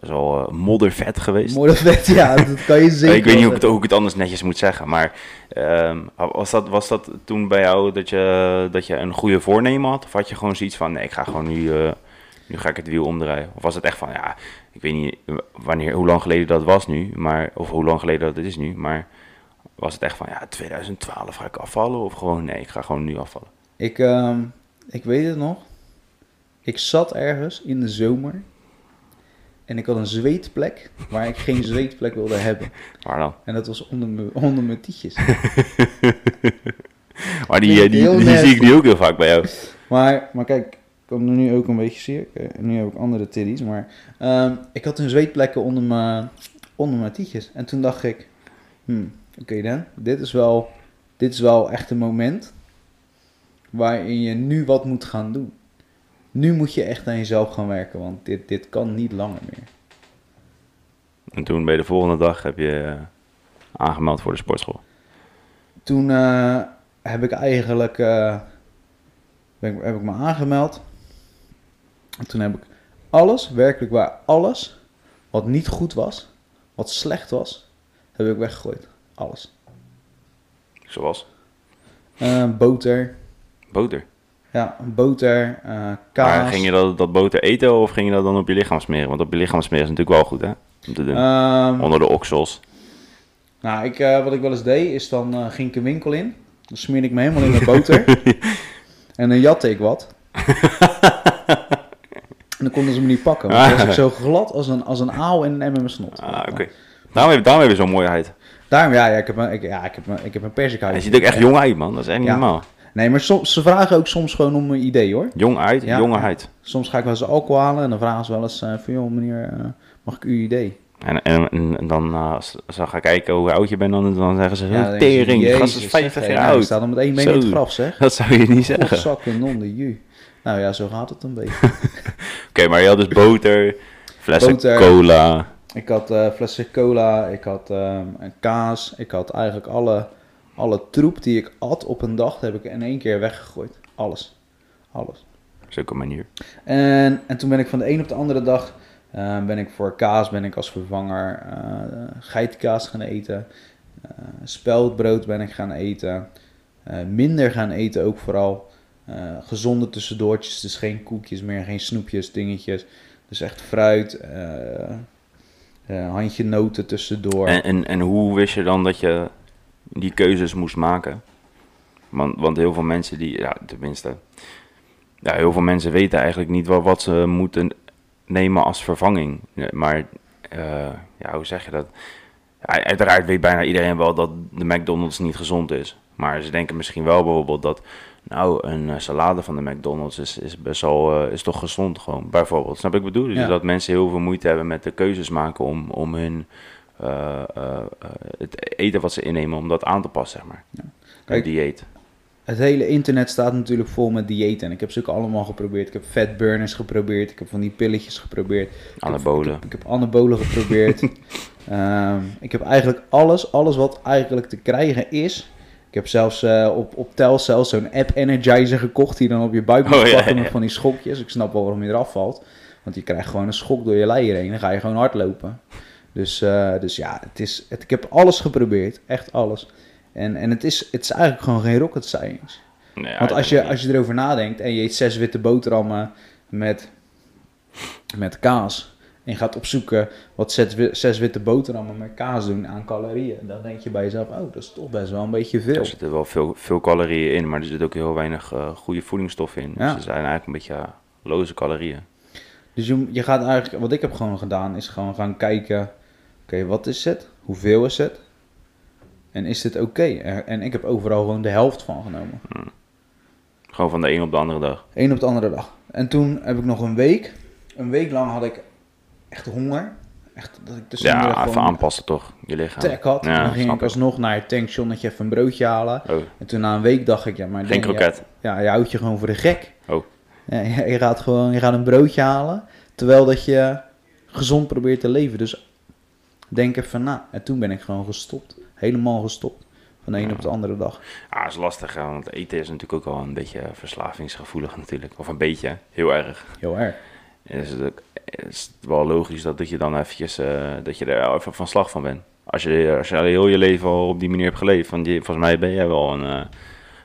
best wel eh, moddervet geweest. Mooi vet, ja, <laughs> dat kan je zeker. ik weet niet wel hoe ik, het, hoe ik het anders netjes moet zeggen, maar ehm, was, dat, was dat toen bij jou dat je, dat je een goede voornemen had? Of had je gewoon zoiets van, nee, ik ga gewoon nu, eh, nu ga ik het wiel omdraaien? Of was het echt van, ja, ik weet niet wanneer, hoe lang geleden dat was nu, maar, of hoe lang geleden dat het is nu, maar was het echt van, ja, 2012 ga ik afvallen? Of gewoon, nee, ik ga gewoon nu afvallen? Ik, ehm, ik weet het nog. Ik zat ergens in de zomer. En ik had een zweetplek waar ik geen zweetplek wilde hebben. Waar dan? En dat was onder mijn, onder mijn tietjes. <laughs> Maar die, eh, die, die, zie ik nu ook heel vaak bij jou. Maar, maar kijk, ik er nu ook een beetje zeer. Eh, Nu heb ik andere tiddies. Maar ehm, ik had een zweetplekken onder mijn, onder mijn tietjes. En toen dacht ik, hmm, oké dan, dit is wel, dit is wel echt een moment waarin je nu wat moet gaan doen. Nu moet je echt aan jezelf gaan werken, want dit, dit kan niet langer meer. En toen bij de volgende dag heb je eh, aangemeld voor de sportschool. Toen eh, heb ik eigenlijk eh, ben ik, heb ik me aangemeld. En toen heb ik alles, werkelijk waar alles, wat niet goed was, wat slecht was, heb ik weggegooid. Alles. Zoals Eh, boter. boter. Ja, boter, eh, kaas. Maar ging je dat, dat boter eten of ging je dat dan op je lichaam smeren? Want op je lichaam smeren is natuurlijk wel goed, hè? Om te doen. Ehm, Onder de oksels. nou, ik, eh, wat ik wel eens deed, is dan eh, ging ik een winkel in. Dan smeerde ik me helemaal in met boter. <laughs> en dan jatte ik wat. <laughs> en dan konden ze me niet pakken. Want dan was ik zo glad als een, als een aal en een met snot. Ah, oké. Daarom heb, daarom heb je zo'n mooie huid. Daarom, ja, ja, ik heb een, ik, ja, ik heb een, ik heb een Hij ziet ook echt jong uit, man. Dat is echt niet Ja. normaal. Nee, maar soms, ze vragen ook soms gewoon om een idee, hoor. Jong uit, Ja. jonge huid. Soms ga ik wel eens alcohol halen en dan vragen ze wel eens eh, van, joh, meneer, eh, mag ik uw idee? En, en, dan, als ze gaan kijken hoe oud je bent, dan, dan zeggen ze, ja, je, tering, die gast is Jezus, 50 zeg, jaar nou, oud. staat dan met één been in het graf, zeg. Dat zou je niet zeggen. Oké, Zakken non ju. Nou ja, zo gaat het een beetje. <laughs> maar je had dus boter, flessen Boter. cola. Ik had eh flessen cola, ik had ehm, een kaas, ik had eigenlijk alle, alle troep die ik at op een dag, heb ik in één keer weggegooid. Alles. Alles. Zulke manier. En, en toen ben ik van de een op de andere dag, eh, ben ik voor kaas, ben ik als vervanger eh geitenkaas gaan eten. Eh speldbrood ben ik gaan eten. Minder gaan eten ook vooral. Gezonde tussendoortjes, dus geen koekjes meer, geen snoepjes, dingetjes. Dus echt fruit, handje noten tussendoor. En, en, en hoe wist je dan dat je die keuzes moest maken? Want, want heel veel mensen die, ja, tenminste, ja, heel veel mensen weten eigenlijk niet wel wat ze moeten nemen als vervanging. Maar, eh, ja, hoe zeg je dat? Uiteraard weet bijna iedereen wel dat de McDonald's niet gezond is. Maar ze denken misschien wel bijvoorbeeld dat, nou, een eh, salade van de McDonald's is, is best wel, eh, is toch gezond gewoon, bijvoorbeeld. Snap ik bedoel? Dus Ja. dat mensen heel veel moeite hebben met de keuzes maken om, om hun, het eten wat ze innemen, om dat aan te passen, zeg maar. Ja. Een Kijk, dieet. Het hele internet staat natuurlijk vol met diëten. En ik heb ze ook allemaal geprobeerd. Ik heb fatburners geprobeerd. Ik heb van die pilletjes geprobeerd. Ik heb- Anabolen. Ik heb, ik heb anabolen geprobeerd. <laughs> Ehm, ik heb eigenlijk alles, alles wat eigenlijk te krijgen is. Ik heb zelfs eh, op, op Telcel zo'n app Energizer gekocht die dan op je buik moet Oh, ja, plakken ja. met van die schokjes. Ik snap wel waarom je eraf valt. Want je krijgt gewoon een schok door je leier heen. Dan ga je gewoon hardlopen. Dus, eh, dus ja, het is, het, ik heb alles geprobeerd. Echt alles. En, en het, is, het is eigenlijk gewoon geen rocket science. Nee, Want als je, als je erover nadenkt en je eet zes witte boterhammen met, met kaas. En je gaat opzoeken wat zes, zes witte boterhammen met kaas doen aan calorieën. Dan denk je bij jezelf, oh, dat is toch best wel een beetje veel. Er zitten wel veel, veel calorieën in, maar er zit ook heel weinig eh, goede voedingsstoffen in. Ja. Dus ze zijn eigenlijk een beetje loze calorieën. Dus je, je gaat eigenlijk, wat ik heb gewoon gedaan, is gewoon gaan kijken. Oké, wat is het? Hoeveel is het? En is dit oké? En, en ik heb overal gewoon de helft van genomen. Gewoon van de een op de andere dag. Eén op de andere dag. En toen heb ik nog een week. Een week lang had ik echt honger. Echt dat ik tussen Ja, even aanpassen toch, je lichaam. trek had. Ja, en dan ging ik alsnog naar het tankstationnetje even een broodje halen. Oh, En toen na een week dacht ik, ja, maar... geen kroket. Ja, je houdt je gewoon voor de gek. Oh. Ja, je, je gaat gewoon je gaat een broodje halen, terwijl dat je gezond probeert te leven. Dus denk even na. En toen ben ik gewoon gestopt. Helemaal gestopt. Van de een op de andere dag. Ja, dat is lastig, want eten is natuurlijk ook wel een beetje verslavingsgevoelig natuurlijk. Of een beetje, heel erg. Heel erg. En is het ook, is het wel logisch dat, dat je dan eventjes, eh, dat je er even van slag van bent. Als je, als je al heel je leven al op die manier hebt geleefd, want je, volgens mij ben jij wel een, eh,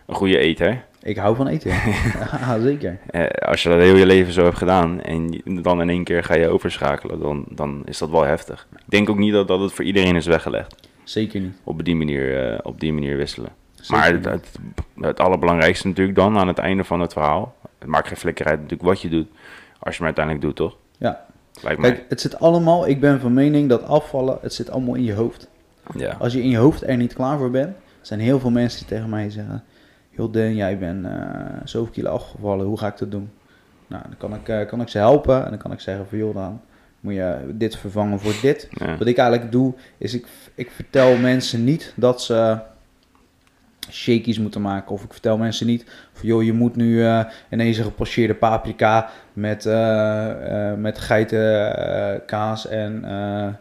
een goede eter. Ik hou van eten. <laughs> ja, zeker. Eh, als je dat heel je leven zo hebt gedaan en dan in één keer ga je overschakelen, dan, dan is dat wel heftig. Ik denk ook niet dat, dat het voor iedereen is weggelegd. Zeker niet. Op die manier, eh, op die manier wisselen. Zeker Maar het, het, het allerbelangrijkste natuurlijk dan aan het einde van het verhaal. Het maakt geen flikker uit natuurlijk wat je doet. Als je het maar uiteindelijk doet, toch? Ja. Lijkt mij. Kijk, het zit allemaal, ik ben van mening dat afvallen, het zit allemaal in je hoofd. Ja. Als je in je hoofd er niet klaar voor bent, zijn heel veel mensen die tegen mij zeggen: Joh, jij bent eh zoveel kilo afgevallen, hoe ga ik dat doen? Nou, dan kan ik, eh, kan ik ze helpen en dan kan ik zeggen: van, Joh, dan moet je dit vervangen voor dit. Ja. Wat ik eigenlijk doe, is ik, ik vertel mensen niet dat ze shakies moeten maken. Of ik vertel mensen niet van, joh, je moet nu eh, ineens een gepocheerde paprika met, eh, eh, met geitenkaas en...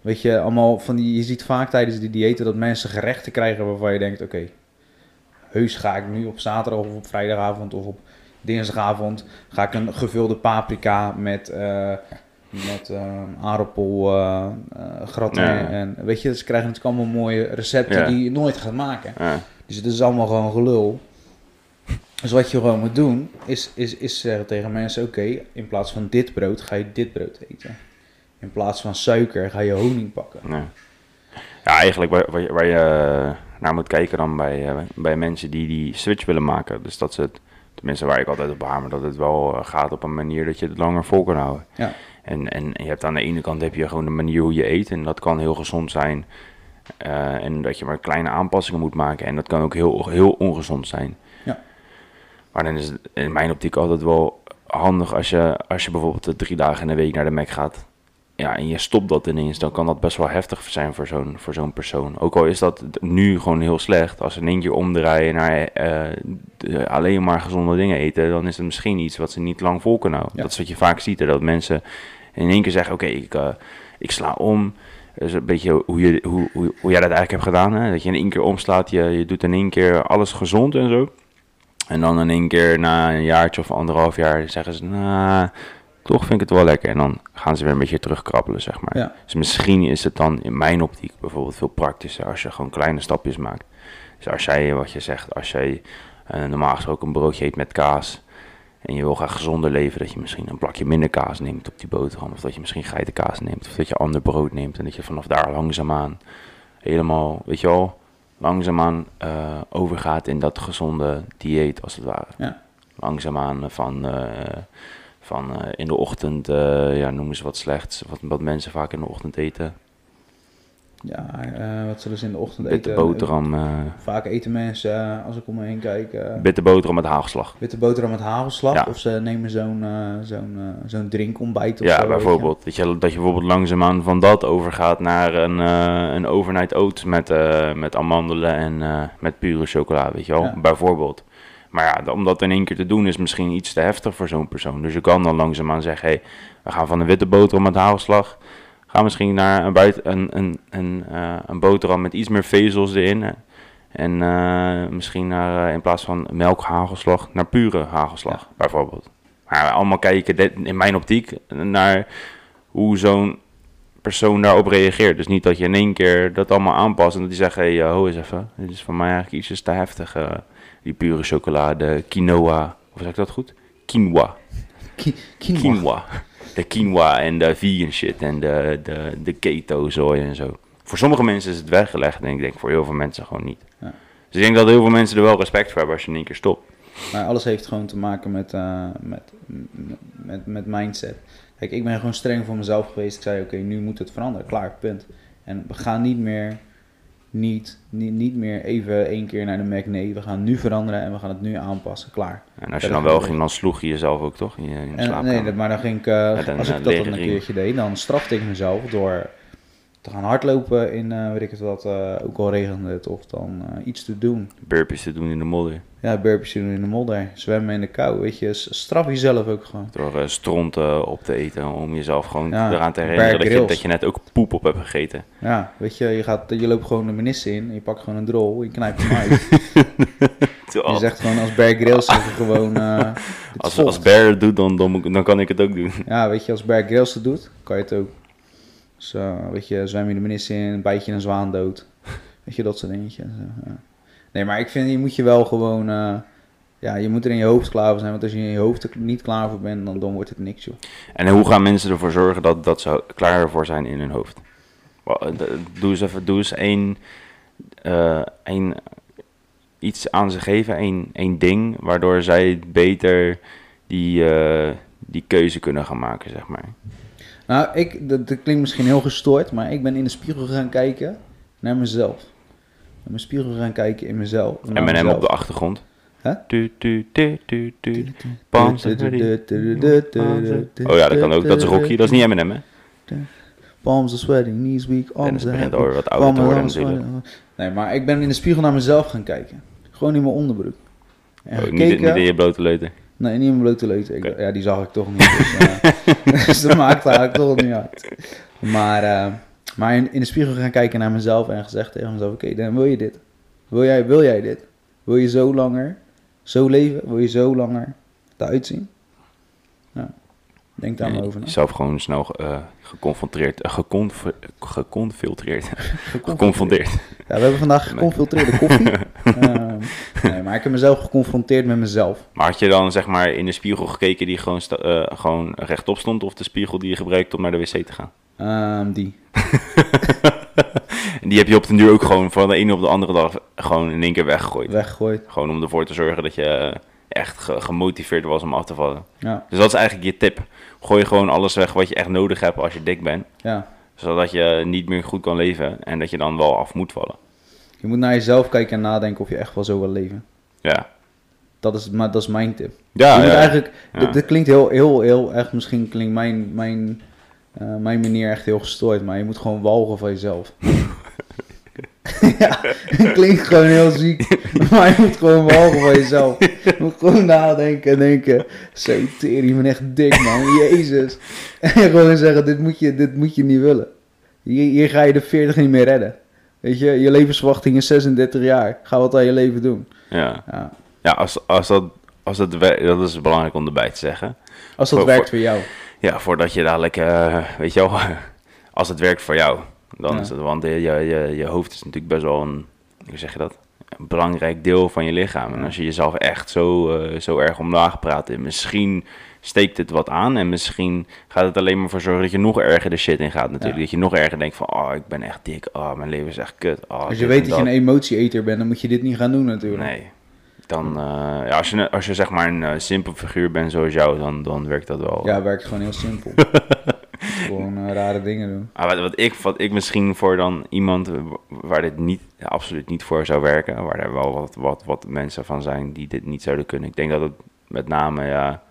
Weet je, allemaal van die, je ziet vaak tijdens die diëten dat mensen gerechten krijgen waarvan je denkt, oké, heus ga ik nu op zaterdag of op vrijdagavond of op dinsdagavond ga ik een gevulde paprika met, eh met eh aardappel eh, eh, gratin Ja. en weet je, ze krijgen natuurlijk allemaal mooie recepten Ja. die je nooit gaat maken. Ja. Dus het is allemaal gewoon gelul. Dus wat je gewoon moet doen, is, is, is zeggen tegen mensen, oké, in plaats van dit brood ga je dit brood eten. In plaats van suiker ga je honing pakken. Nee. Ja, eigenlijk waar, waar, je, waar je naar moet kijken dan bij, eh, bij mensen die die switch willen maken. Dus dat ze het, tenminste waar ik altijd op hamer, dat het wel eh, gaat op een manier dat je het langer vol kan houden. Ja. En, en je hebt aan de ene kant heb je gewoon de manier hoe je eet en dat kan heel gezond zijn. Eh, en dat je maar kleine aanpassingen moet maken en dat kan ook heel, heel ongezond zijn. Ja. Maar dan is het in mijn optiek altijd wel handig als je, als je bijvoorbeeld de drie dagen in de week naar de Mac gaat. Ja, en je stopt dat ineens, dan kan dat best wel heftig zijn voor zo'n, voor zo'n persoon. Ook al is dat nu gewoon heel slecht. Als ze in één keer omdraaien naar eh, de- alleen maar gezonde dingen eten, dan is het misschien iets wat ze niet lang vol kunnen houden. Ja. Dat is wat je vaak ziet, hè, dat mensen in één keer zeggen, oké, ik, eh, ik sla om. Dat is een beetje hoe, je, hoe, hoe, hoe jij dat eigenlijk hebt gedaan. Hè? Dat je in één keer omslaat, je, je doet in één keer alles gezond en zo. En dan in één keer na een jaartje of anderhalf jaar zeggen ze, nou, toch vind ik het wel lekker. En dan gaan ze weer een beetje terugkrabbelen, zeg maar. Ja. Dus misschien is het dan in mijn optiek bijvoorbeeld veel praktischer als je gewoon kleine stapjes maakt. Dus als jij, wat je zegt, als jij eh, normaal gesproken een broodje eet met kaas en je wil graag gezonder leven, dat je misschien een plakje minder kaas neemt op die boterham. Of dat je misschien geitenkaas neemt, of dat je ander brood neemt en dat je vanaf daar langzaamaan helemaal, weet je wel, langzaamaan eh, overgaat in dat gezonde dieet als het ware. Ja. Langzaamaan van, eh, van eh, in de ochtend, eh, ja, noemen ze wat slechts, wat, wat mensen vaak in de ochtend eten. Ja, eh, wat zullen ze in de ochtend Witte eten? boterham, eh Vaak eten mensen, als ik om me heen kijk, witte boterham met hagelslag. witte boterham met hagelslag. Ja. Of ze nemen zo'n zo'n zo'n drinkontbijt of Ja, zo, weet je. bijvoorbeeld. Dat je, dat je bijvoorbeeld langzaamaan van dat overgaat naar een, een overnight oats met, met amandelen en met pure chocola, weet je wel. Ja. Bijvoorbeeld. Maar ja, om dat in één keer te doen is misschien iets te heftig voor zo'n persoon. Dus je kan dan langzaamaan zeggen, hey, we gaan van een witte boterham met hagelslag... Gaan misschien naar een, buiten, een, een, een, eh, een boterham met iets meer vezels erin. hè. En eh, misschien naar, eh, in plaats van melkhagelslag, naar pure hagelslag, bijvoorbeeld. Maar allemaal kijken, dit- in mijn optiek, naar hoe zo'n persoon daarop reageert. Dus niet dat je in één keer dat allemaal aanpast en dat die zegt, hé, hey, ho eens even, dit is voor mij eigenlijk ietsjes te heftig. Die pure chocolade, quinoa, of zeg ik dat goed? Quinoa. Ki- quinoa. Quinoa. De quinoa en de vegan shit en de, de, de keto zooi en zo. Voor sommige mensen is het weggelegd en ik denk voor heel veel mensen gewoon niet. Ja. Dus ik denk dat heel veel mensen er wel respect voor hebben als je in één keer stopt. Maar alles heeft gewoon te maken met, eh, met, met, met mindset. Kijk, ik ben gewoon streng voor mezelf geweest. Ik zei, oké, nu moet het veranderen. Klaar, punt. En we gaan niet meer, niet, niet, niet meer even één keer naar de Mac. Nee, we gaan nu veranderen en we gaan het nu aanpassen. Klaar. En als je dan wel ging, dan sloeg je jezelf ook toch in je, in je En, slaapkamer. nee, maar dan ging ik, eh, als eh, ik dat dan een keertje deed, dan strafte ik mezelf door te gaan hardlopen in, eh, weet ik het wat, eh, ook al regende het, of dan eh, iets te doen. Burpees te doen in de modder. Ja, burpees doen in de modder, zwemmen in de kou, weet je, straf jezelf ook gewoon. Door stront eh, op te eten om jezelf gewoon Ja, eraan te herinneren dat je, Grylls. dat je net ook poep op hebt gegeten. Ja, weet je, je, gaat, je loopt gewoon de menissen in, je pakt gewoon een drol, je knijpt hem uit. <laughs> Je zegt gewoon als Bear Grylls zeg je gewoon, <laughs> als, volgt. als Bear het doet, dan, dan kan ik het ook doen. Ja, weet je, als Bear Grylls het doet, kan je het ook. Dus eh, weet je, zwem je de menissen in, bijt je een zwaan dood. <laughs> Weet je, dat soort dingetjes. eh, ja. Nee, maar ik vind, je moet je wel gewoon, eh, ja, je moet er in je hoofd klaar voor zijn. Want als je in je hoofd er niet klaar voor bent, dan, dan wordt het niks, joh. En hoe gaan mensen ervoor zorgen dat, dat ze klaar ervoor zijn in hun hoofd? Doe eens even doe eens één, één iets aan ze geven, één, één ding, waardoor zij beter die, die keuze kunnen gaan maken, zeg maar. Nou, ik, dat, dat klinkt misschien heel gestoord, maar ik ben in de spiegel gaan kijken naar mezelf. In mijn spiegel gaan kijken in mezelf. En met hem op de achtergrond. Oh ja, dat kan ook. Dat is Rocky. Dat is niet Eminem, hè? Palms are sweating, knees weak, arms are begint alweer wat ouder te worden natuurlijk. Nee, maar ik ben in de spiegel naar mezelf gaan kijken. Gewoon in mijn onderbroek. En Oh, niet, in je blote leuter. Nee, niet blote leuter. Ik- Oké. Ja, die zag ik toch niet. Dus, eh, <laughs> <laughs> dus dat maakt eigenlijk toch niet uit. Maar, eh, maar in, in de spiegel gaan kijken naar mezelf en gezegd tegen mezelf: Oké, dan wil je dit? Wil jij, wil jij dit? Wil je zo langer zo leven? Wil je zo langer eruit zien? Ja, denk daar maar over na. Jezelf gewoon snel eh, geconfronteerd, uh, geconfiltreerd, <laughs> geconfronteerd. Ja, we hebben vandaag geconfiltreerde koffie. Ehm, nee, maar ik heb mezelf geconfronteerd met mezelf. Maar had je dan zeg maar in de spiegel gekeken die gewoon, eh, gewoon rechtop stond? Of de spiegel die je gebruikt om naar de wc te gaan? Ehm, die. <laughs> En die heb je op den duur ook gewoon van de ene op de andere dag gewoon in één keer weggegooid. Weggegooid. Gewoon om ervoor te zorgen dat je eh, echt ge- gemotiveerd was om af te vallen. Ja, Dus dat is eigenlijk je tip. Gooi gewoon alles weg wat je echt nodig hebt als je dik bent. ja. Zodat je niet meer goed kan leven en dat je dan wel af moet vallen. Je moet naar jezelf kijken en nadenken of je echt wel zo wil leven. Ja, Dat is, maar dat is mijn tip. ja, je moet ja. eigenlijk, Ja. dit, dit klinkt heel, heel, heel echt, misschien klinkt mijn, mijn, eh, mijn manier echt heel gestoord, maar je moet gewoon walgen van jezelf. <laughs> ja, het klinkt gewoon heel ziek, <laughs> maar je moet gewoon walgen van jezelf. Je moet gewoon nadenken en denken, zo tering, je bent echt dik man, jezus. En gewoon zeggen, dit moet je, dit moet je niet willen. Hier, hier ga je de 40 niet meer redden. Weet je, je levensverwachting is 36 jaar. Ga wat aan je leven doen. ja. Ja. ja als, als dat, als dat, wer- dat is belangrijk om erbij te zeggen. Als dat Voor- werkt voor- voor jou. Ja, voordat je dadelijk, eh, weet je wel, <laughs> als het werkt voor jou, dan Ja. is het, want je, je, je hoofd is natuurlijk best wel een, hoe zeg je dat, een belangrijk deel van je lichaam. En als je jezelf echt zo, eh, zo erg omlaag praat, en misschien steekt het wat aan en misschien gaat het alleen maar voor zorgen dat je nog erger de shit in gaat natuurlijk. Ja. Dat je nog erger denkt van, oh, ik ben echt dik, oh, mijn leven is echt kut. Oh, Als je weet dat je een emotieeter bent, dan moet je dit niet gaan doen natuurlijk. Nee. Dan, eh, ja, als, je, als je zeg maar een eh, simpel figuur bent zoals jou, dan, dan werkt dat wel. Ja, werkt gewoon heel simpel. <laughs> gewoon eh, rare dingen doen. Maar wat, wat, ik, wat ik misschien voor dan iemand waar dit niet, absoluut niet voor zou werken, waar er wel wat, wat, wat mensen van zijn die dit niet zouden kunnen. Ik denk dat het met name, ja,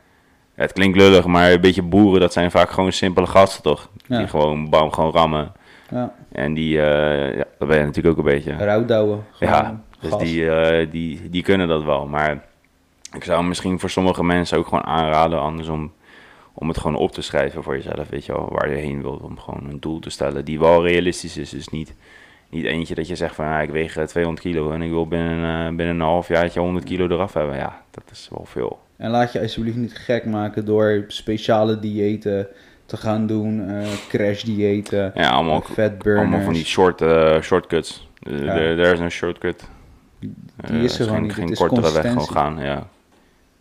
het klinkt lullig, maar een beetje boeren, dat zijn vaak gewoon simpele gasten toch? Ja. Die gewoon, bam, gewoon rammen. Ja, En die, eh, ja, dat ben je natuurlijk ook een beetje. rouwdouwen. Ja, dus gas. die, eh, die, die kunnen dat wel. Maar ik zou misschien voor sommige mensen ook gewoon aanraden, andersom, om het gewoon op te schrijven voor jezelf, weet je wel, waar je heen wilt, om gewoon een doel te stellen die wel realistisch is. Dus niet, niet eentje dat je zegt van, ja, ik weeg eh, 200 kilo en ik wil binnen, eh, binnen een half jaartje 100 kilo eraf hebben. Ja, dat is wel veel. En laat je alsjeblieft niet gek maken door speciale diëten te gaan doen. eh crash diëten, Ja, allemaal, allemaal van die short, eh, shortcuts. Er Ja. is een shortcut. Die Eh, is er gewoon geen, niet. Geen Het is kortere weg gewoon gaan, ja.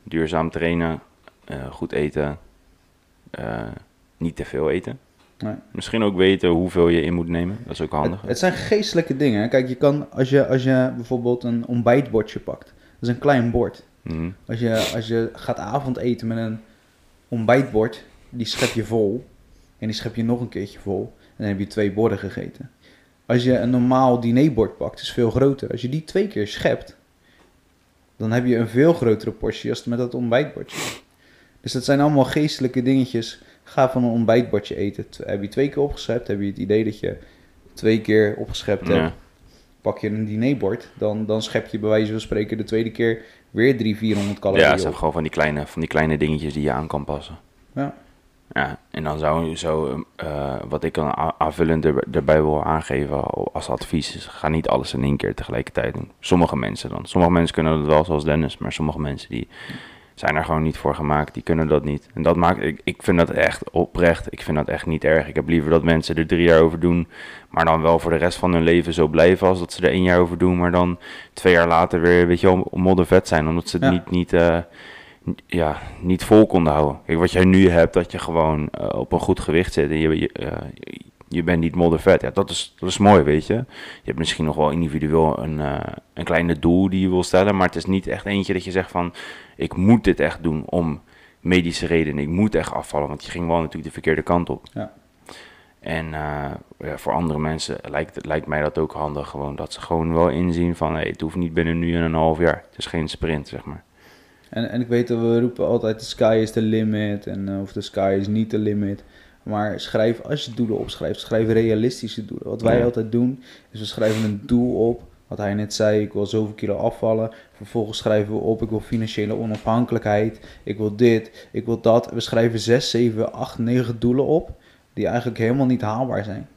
Duurzaam trainen, eh, goed eten, eh, niet te veel eten. Nee. Misschien ook weten hoeveel je in moet nemen, dat is ook handig. Het, het zijn geestelijke dingen. hè. Kijk, je kan, als je, als je bijvoorbeeld een ontbijtbordje pakt. Dat is een klein bord. Mhm. Als je, als je gaat avondeten met een ontbijtbord, die schep je vol. En die schep je nog een keertje vol. En dan heb je twee borden gegeten. Als je een normaal dinerbord pakt, is veel groter. Als je die twee keer schept, dan heb je een veel grotere portie als met dat ontbijtbordje. Dus dat zijn allemaal geestelijke dingetjes. Ga van een ontbijtbordje eten. Heb je twee keer opgeschept, heb je het idee dat je twee keer opgeschept hebt Ja. pak je een dinerbord, dan, dan schep je bij wijze van spreken de tweede keer weer 300, 400 calorieën Ja, het zijn op. gewoon van die, kleine, van die kleine dingetjes die je aan kan passen. Ja. Ja, en dan zou zo, eh, wat ik dan aanvullend er, erbij wil aangeven als advies is, ga niet alles in één keer tegelijkertijd doen. Sommige mensen dan. Sommige mensen kunnen dat wel, zoals Dennis, maar sommige mensen die zijn er gewoon niet voor gemaakt, die kunnen dat niet. En dat maakt, ik, ik vind dat echt oprecht, ik vind dat echt niet erg. Ik heb liever dat mensen er drie jaar over doen, maar dan wel voor de rest van hun leven zo blijven als dat ze er één jaar over doen, maar dan twee jaar later weer, weet je wel, moddervet zijn, omdat ze het Ja. niet, niet, eh, ja, niet vol konden houden. Kijk, wat jij nu hebt, dat je gewoon eh, op een goed gewicht zit en je, je, eh, je bent niet moddervet. Ja, dat is, dat is mooi, weet je. Je hebt misschien nog wel individueel een, een kleine doel die je wil stellen, maar het is niet echt eentje dat je zegt van, ik moet dit echt doen om medische redenen. Ik moet echt afvallen, want je ging wel natuurlijk de verkeerde kant op. Ja. En eh, ja, voor andere mensen lijkt, lijkt mij dat ook handig, gewoon dat ze gewoon wel inzien van, hey, het hoeft niet binnen nu en een half jaar. Het is geen sprint, zeg maar. En, en ik weet dat we roepen altijd, de sky is the limit, en, eh, of de sky is niet the limit. Maar schrijf, als je doelen opschrijft, schrijf realistische doelen. Wat wij Ja. altijd doen, is we schrijven een doel op. Wat hij net zei, ik wil zoveel kilo afvallen. Vervolgens schrijven we op, ik wil financiële onafhankelijkheid. Ik wil dit, ik wil dat. We schrijven 6, 7, 8, 9 doelen op. Die eigenlijk helemaal niet haalbaar zijn.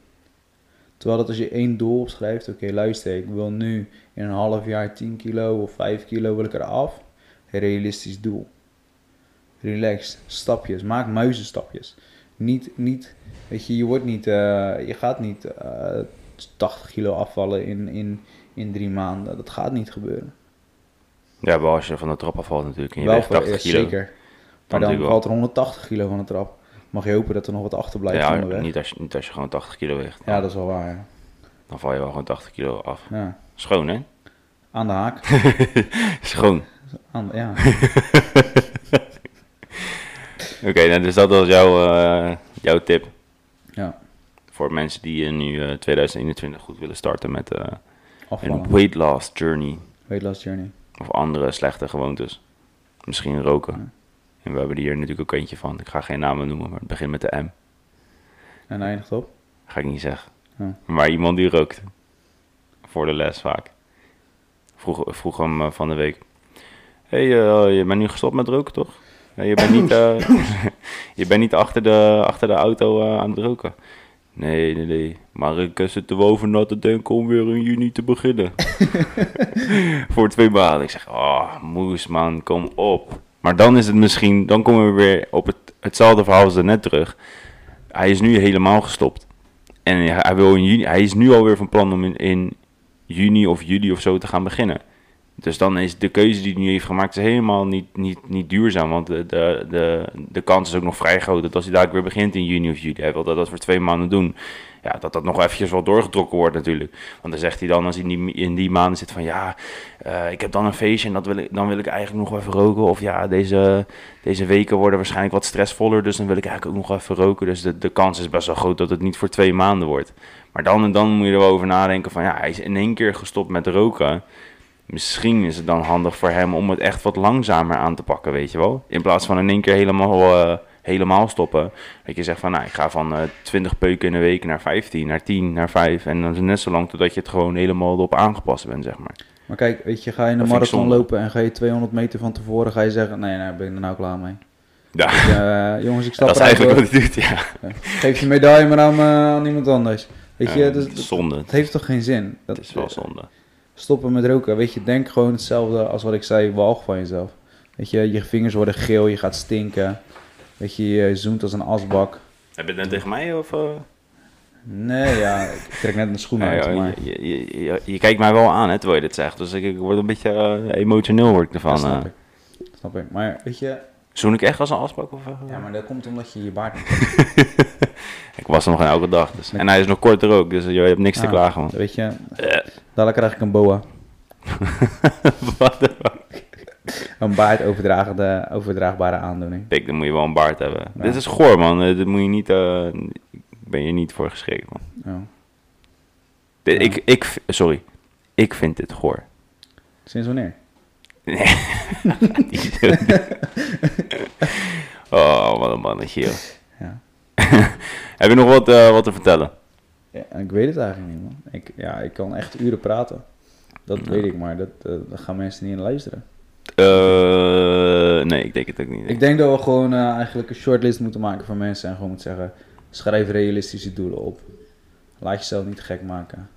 Terwijl dat als je één doel opschrijft, oké luister, ik wil nu in een half jaar 10 kilo of 5 kilo wil ik eraf. Realistisch doel. Relaxed, stapjes, maak muizenstapjes. Niet, niet, weet je, je wordt niet, eh, je gaat niet eh 80 kilo afvallen in, in, in drie maanden. Dat gaat niet gebeuren. Ja, wel als je van de trap afvalt natuurlijk. En je Wel weegt voor- 80 ja, kilo. Zeker. Maar dan valt er 180 kilo van de trap. Mag je hopen dat er nog wat achterblijft Ja, onderweg. niet als, je, niet als je gewoon 80 kilo weegt. Ja, dat is wel waar, ja. Dan val je wel gewoon 80 kilo af. ja. Schoon, hè? Aan de haak. <laughs> Schoon. Aan de- ja. <laughs> Oké, nou, dus dat was jouw, eh, jouw tip. ja, Voor mensen die eh, nu eh, 2021 goed willen starten met eh, afvallen. een weight loss journey. Weight loss journey. Of andere slechte gewoontes. Misschien roken. Ja. En we hebben er hier natuurlijk ook eentje van. Ik ga geen namen noemen, maar het begint met de M. En eindigt op. Ga ik niet zeggen. Ja. Maar iemand die rookt. Voor de les vaak. Vroeg, vroeg hem eh, van de week. Hé, hey, eh, je bent nu gestopt met roken, toch? Je bent niet, eh, <coughs> <laughs> je bent niet achter, de, achter de auto aan het roken. Nee, nee, nee. Maar ik eh, zit er wel over na te denken om weer in juni te beginnen. <laughs> Voor twee maanden. Ik zeg, oh, moes man, kom op. Maar dan is het misschien, dan komen we weer op het, hetzelfde verhaal als net terug. Hij is nu helemaal gestopt. En hij, hij wil in juni, hij is nu alweer van plan om in, in juni of juli of zo te gaan beginnen. Dus dan is de keuze die hij nu heeft gemaakt helemaal niet, niet, niet duurzaam. Want de, de, de, kans is ook nog vrij groot dat als hij dadelijk weer begint in juni of juli. Hij wil dat, dat voor twee maanden doen. Ja, dat dat nog eventjes wel doorgetrokken wordt natuurlijk. Want dan zegt hij dan als hij in die, in die maanden zit van... Ja, eh, ik heb dan een feestje en dat wil ik, dan wil ik eigenlijk nog even roken. Of ja, deze, deze weken worden waarschijnlijk wat stressvoller. Dus dan wil ik eigenlijk ook nog even roken. Dus de, de kans is best wel groot dat het niet voor twee maanden wordt. Maar dan, dan moet je er wel over nadenken van... Ja, hij is in één keer gestopt met roken. Misschien is het dan handig voor hem om het echt wat langzamer aan te pakken, weet je wel. In plaats van in één keer helemaal, eh, helemaal stoppen. Dat je zegt van, nou, ik ga van eh 20 peuken in een week naar 15, naar 10, naar 5. En dan is het net zo lang totdat je het gewoon helemaal erop aangepast bent, zeg maar. Maar kijk, weet je, ga je een ik marathon lopen en ga je 200 meter van tevoren ga je zeggen, nee, nee, ben ik er nou klaar mee. Ja, Eh, jongens, ik stap dat is eigenlijk wat hij doet, ja. Geef je medaille maar aan, aan iemand anders. Weet je, dus, het is zonde. het heeft toch geen zin? Dat Het is wel zonde. Stoppen met roken. Weet je, denk gewoon hetzelfde als wat ik zei, walg van jezelf. Weet je, je vingers worden geel, je gaat stinken. Weet je, je zoent als een asbak. Heb je het net tegen mij of... eh? Nee, ja, ik trek net mijn schoenen uit, joh, maar... je, je, je, je kijkt mij wel aan, hè, terwijl je dit zegt. Dus ik, ik word een beetje eh, emotioneel word ik ervan. Ja, snap eh. ik. Snap ik. Maar weet je, Zoen ik echt als een asbak? Of, ja, maar dat komt omdat je je baard. <laughs> Ik was er nog elke dag. Dus. En hij is nog korter ook, dus je hebt niks te Ah. klagen, man. Weet je, dadelijk krijg ik een boa. <laughs> Wat fuck? Een baard overdraagde, overdraagbare aandoening. Pik, dan moet je wel een baard hebben. Ja. Dit is goor, man. Eh, Dit moet je niet... eh, ben je niet voor geschikt, man. Ja. Dit- Ja. Ik, ik, sorry. Ik vind dit goor. Sinds wanneer? <laughs> Nee. <laughs> Oh, wat een mannetje, joh. <laughs> Heb je nog wat, eh, wat te vertellen? ja. Ik weet het eigenlijk niet, man. Ik, ja, ik kan echt uren praten. Dat Ja. weet ik, maar dat, eh, daar gaan mensen niet in luisteren. Eh, nee, ik denk het ook niet. Ik denk dat we gewoon eigenlijk een shortlist moeten maken van mensen en gewoon moeten zeggen: schrijf realistische doelen op. Laat jezelf niet gek maken.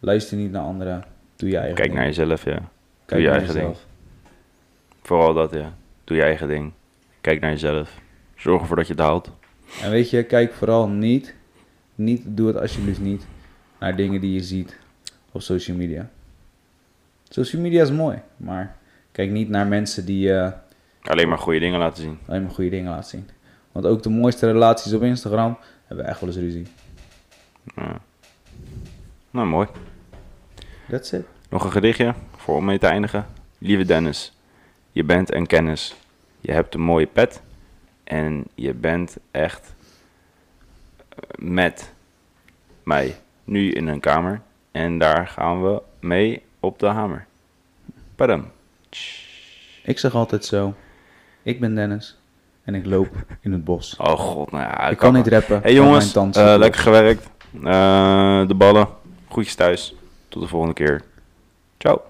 Luister niet naar anderen. Doe je eigen Kijk ding. naar jezelf, ja. Kijk je naar eigen ding. jezelf. Vooral dat, ja. Doe je eigen ding. Kijk naar jezelf. Zorg ervoor dat je het haalt. En weet je, kijk vooral niet, niet, doe het alsjeblieft niet, naar dingen die je ziet op social media. Social media is mooi, maar kijk niet naar mensen die eh, Alleen maar goede dingen laten zien. alleen maar goede dingen laten zien. Want ook de mooiste relaties op Instagram hebben echt wel eens ruzie. Ja. Nou, mooi. That's it. Nog een gedichtje voor om mee te eindigen. Lieve Dennis, je bent een kennis. Je hebt een mooie pet. En je bent echt eh, met mij nu in een kamer. En daar gaan we mee op de hamer. Padam. Ik zeg altijd zo, ik ben Dennis en ik loop in het bos. Oh god, nou ja. ik kan niet rappen. Hey jongens, los. lekker gewerkt. Eh, de ballen. Groetjes thuis. Tot de volgende keer. Ciao.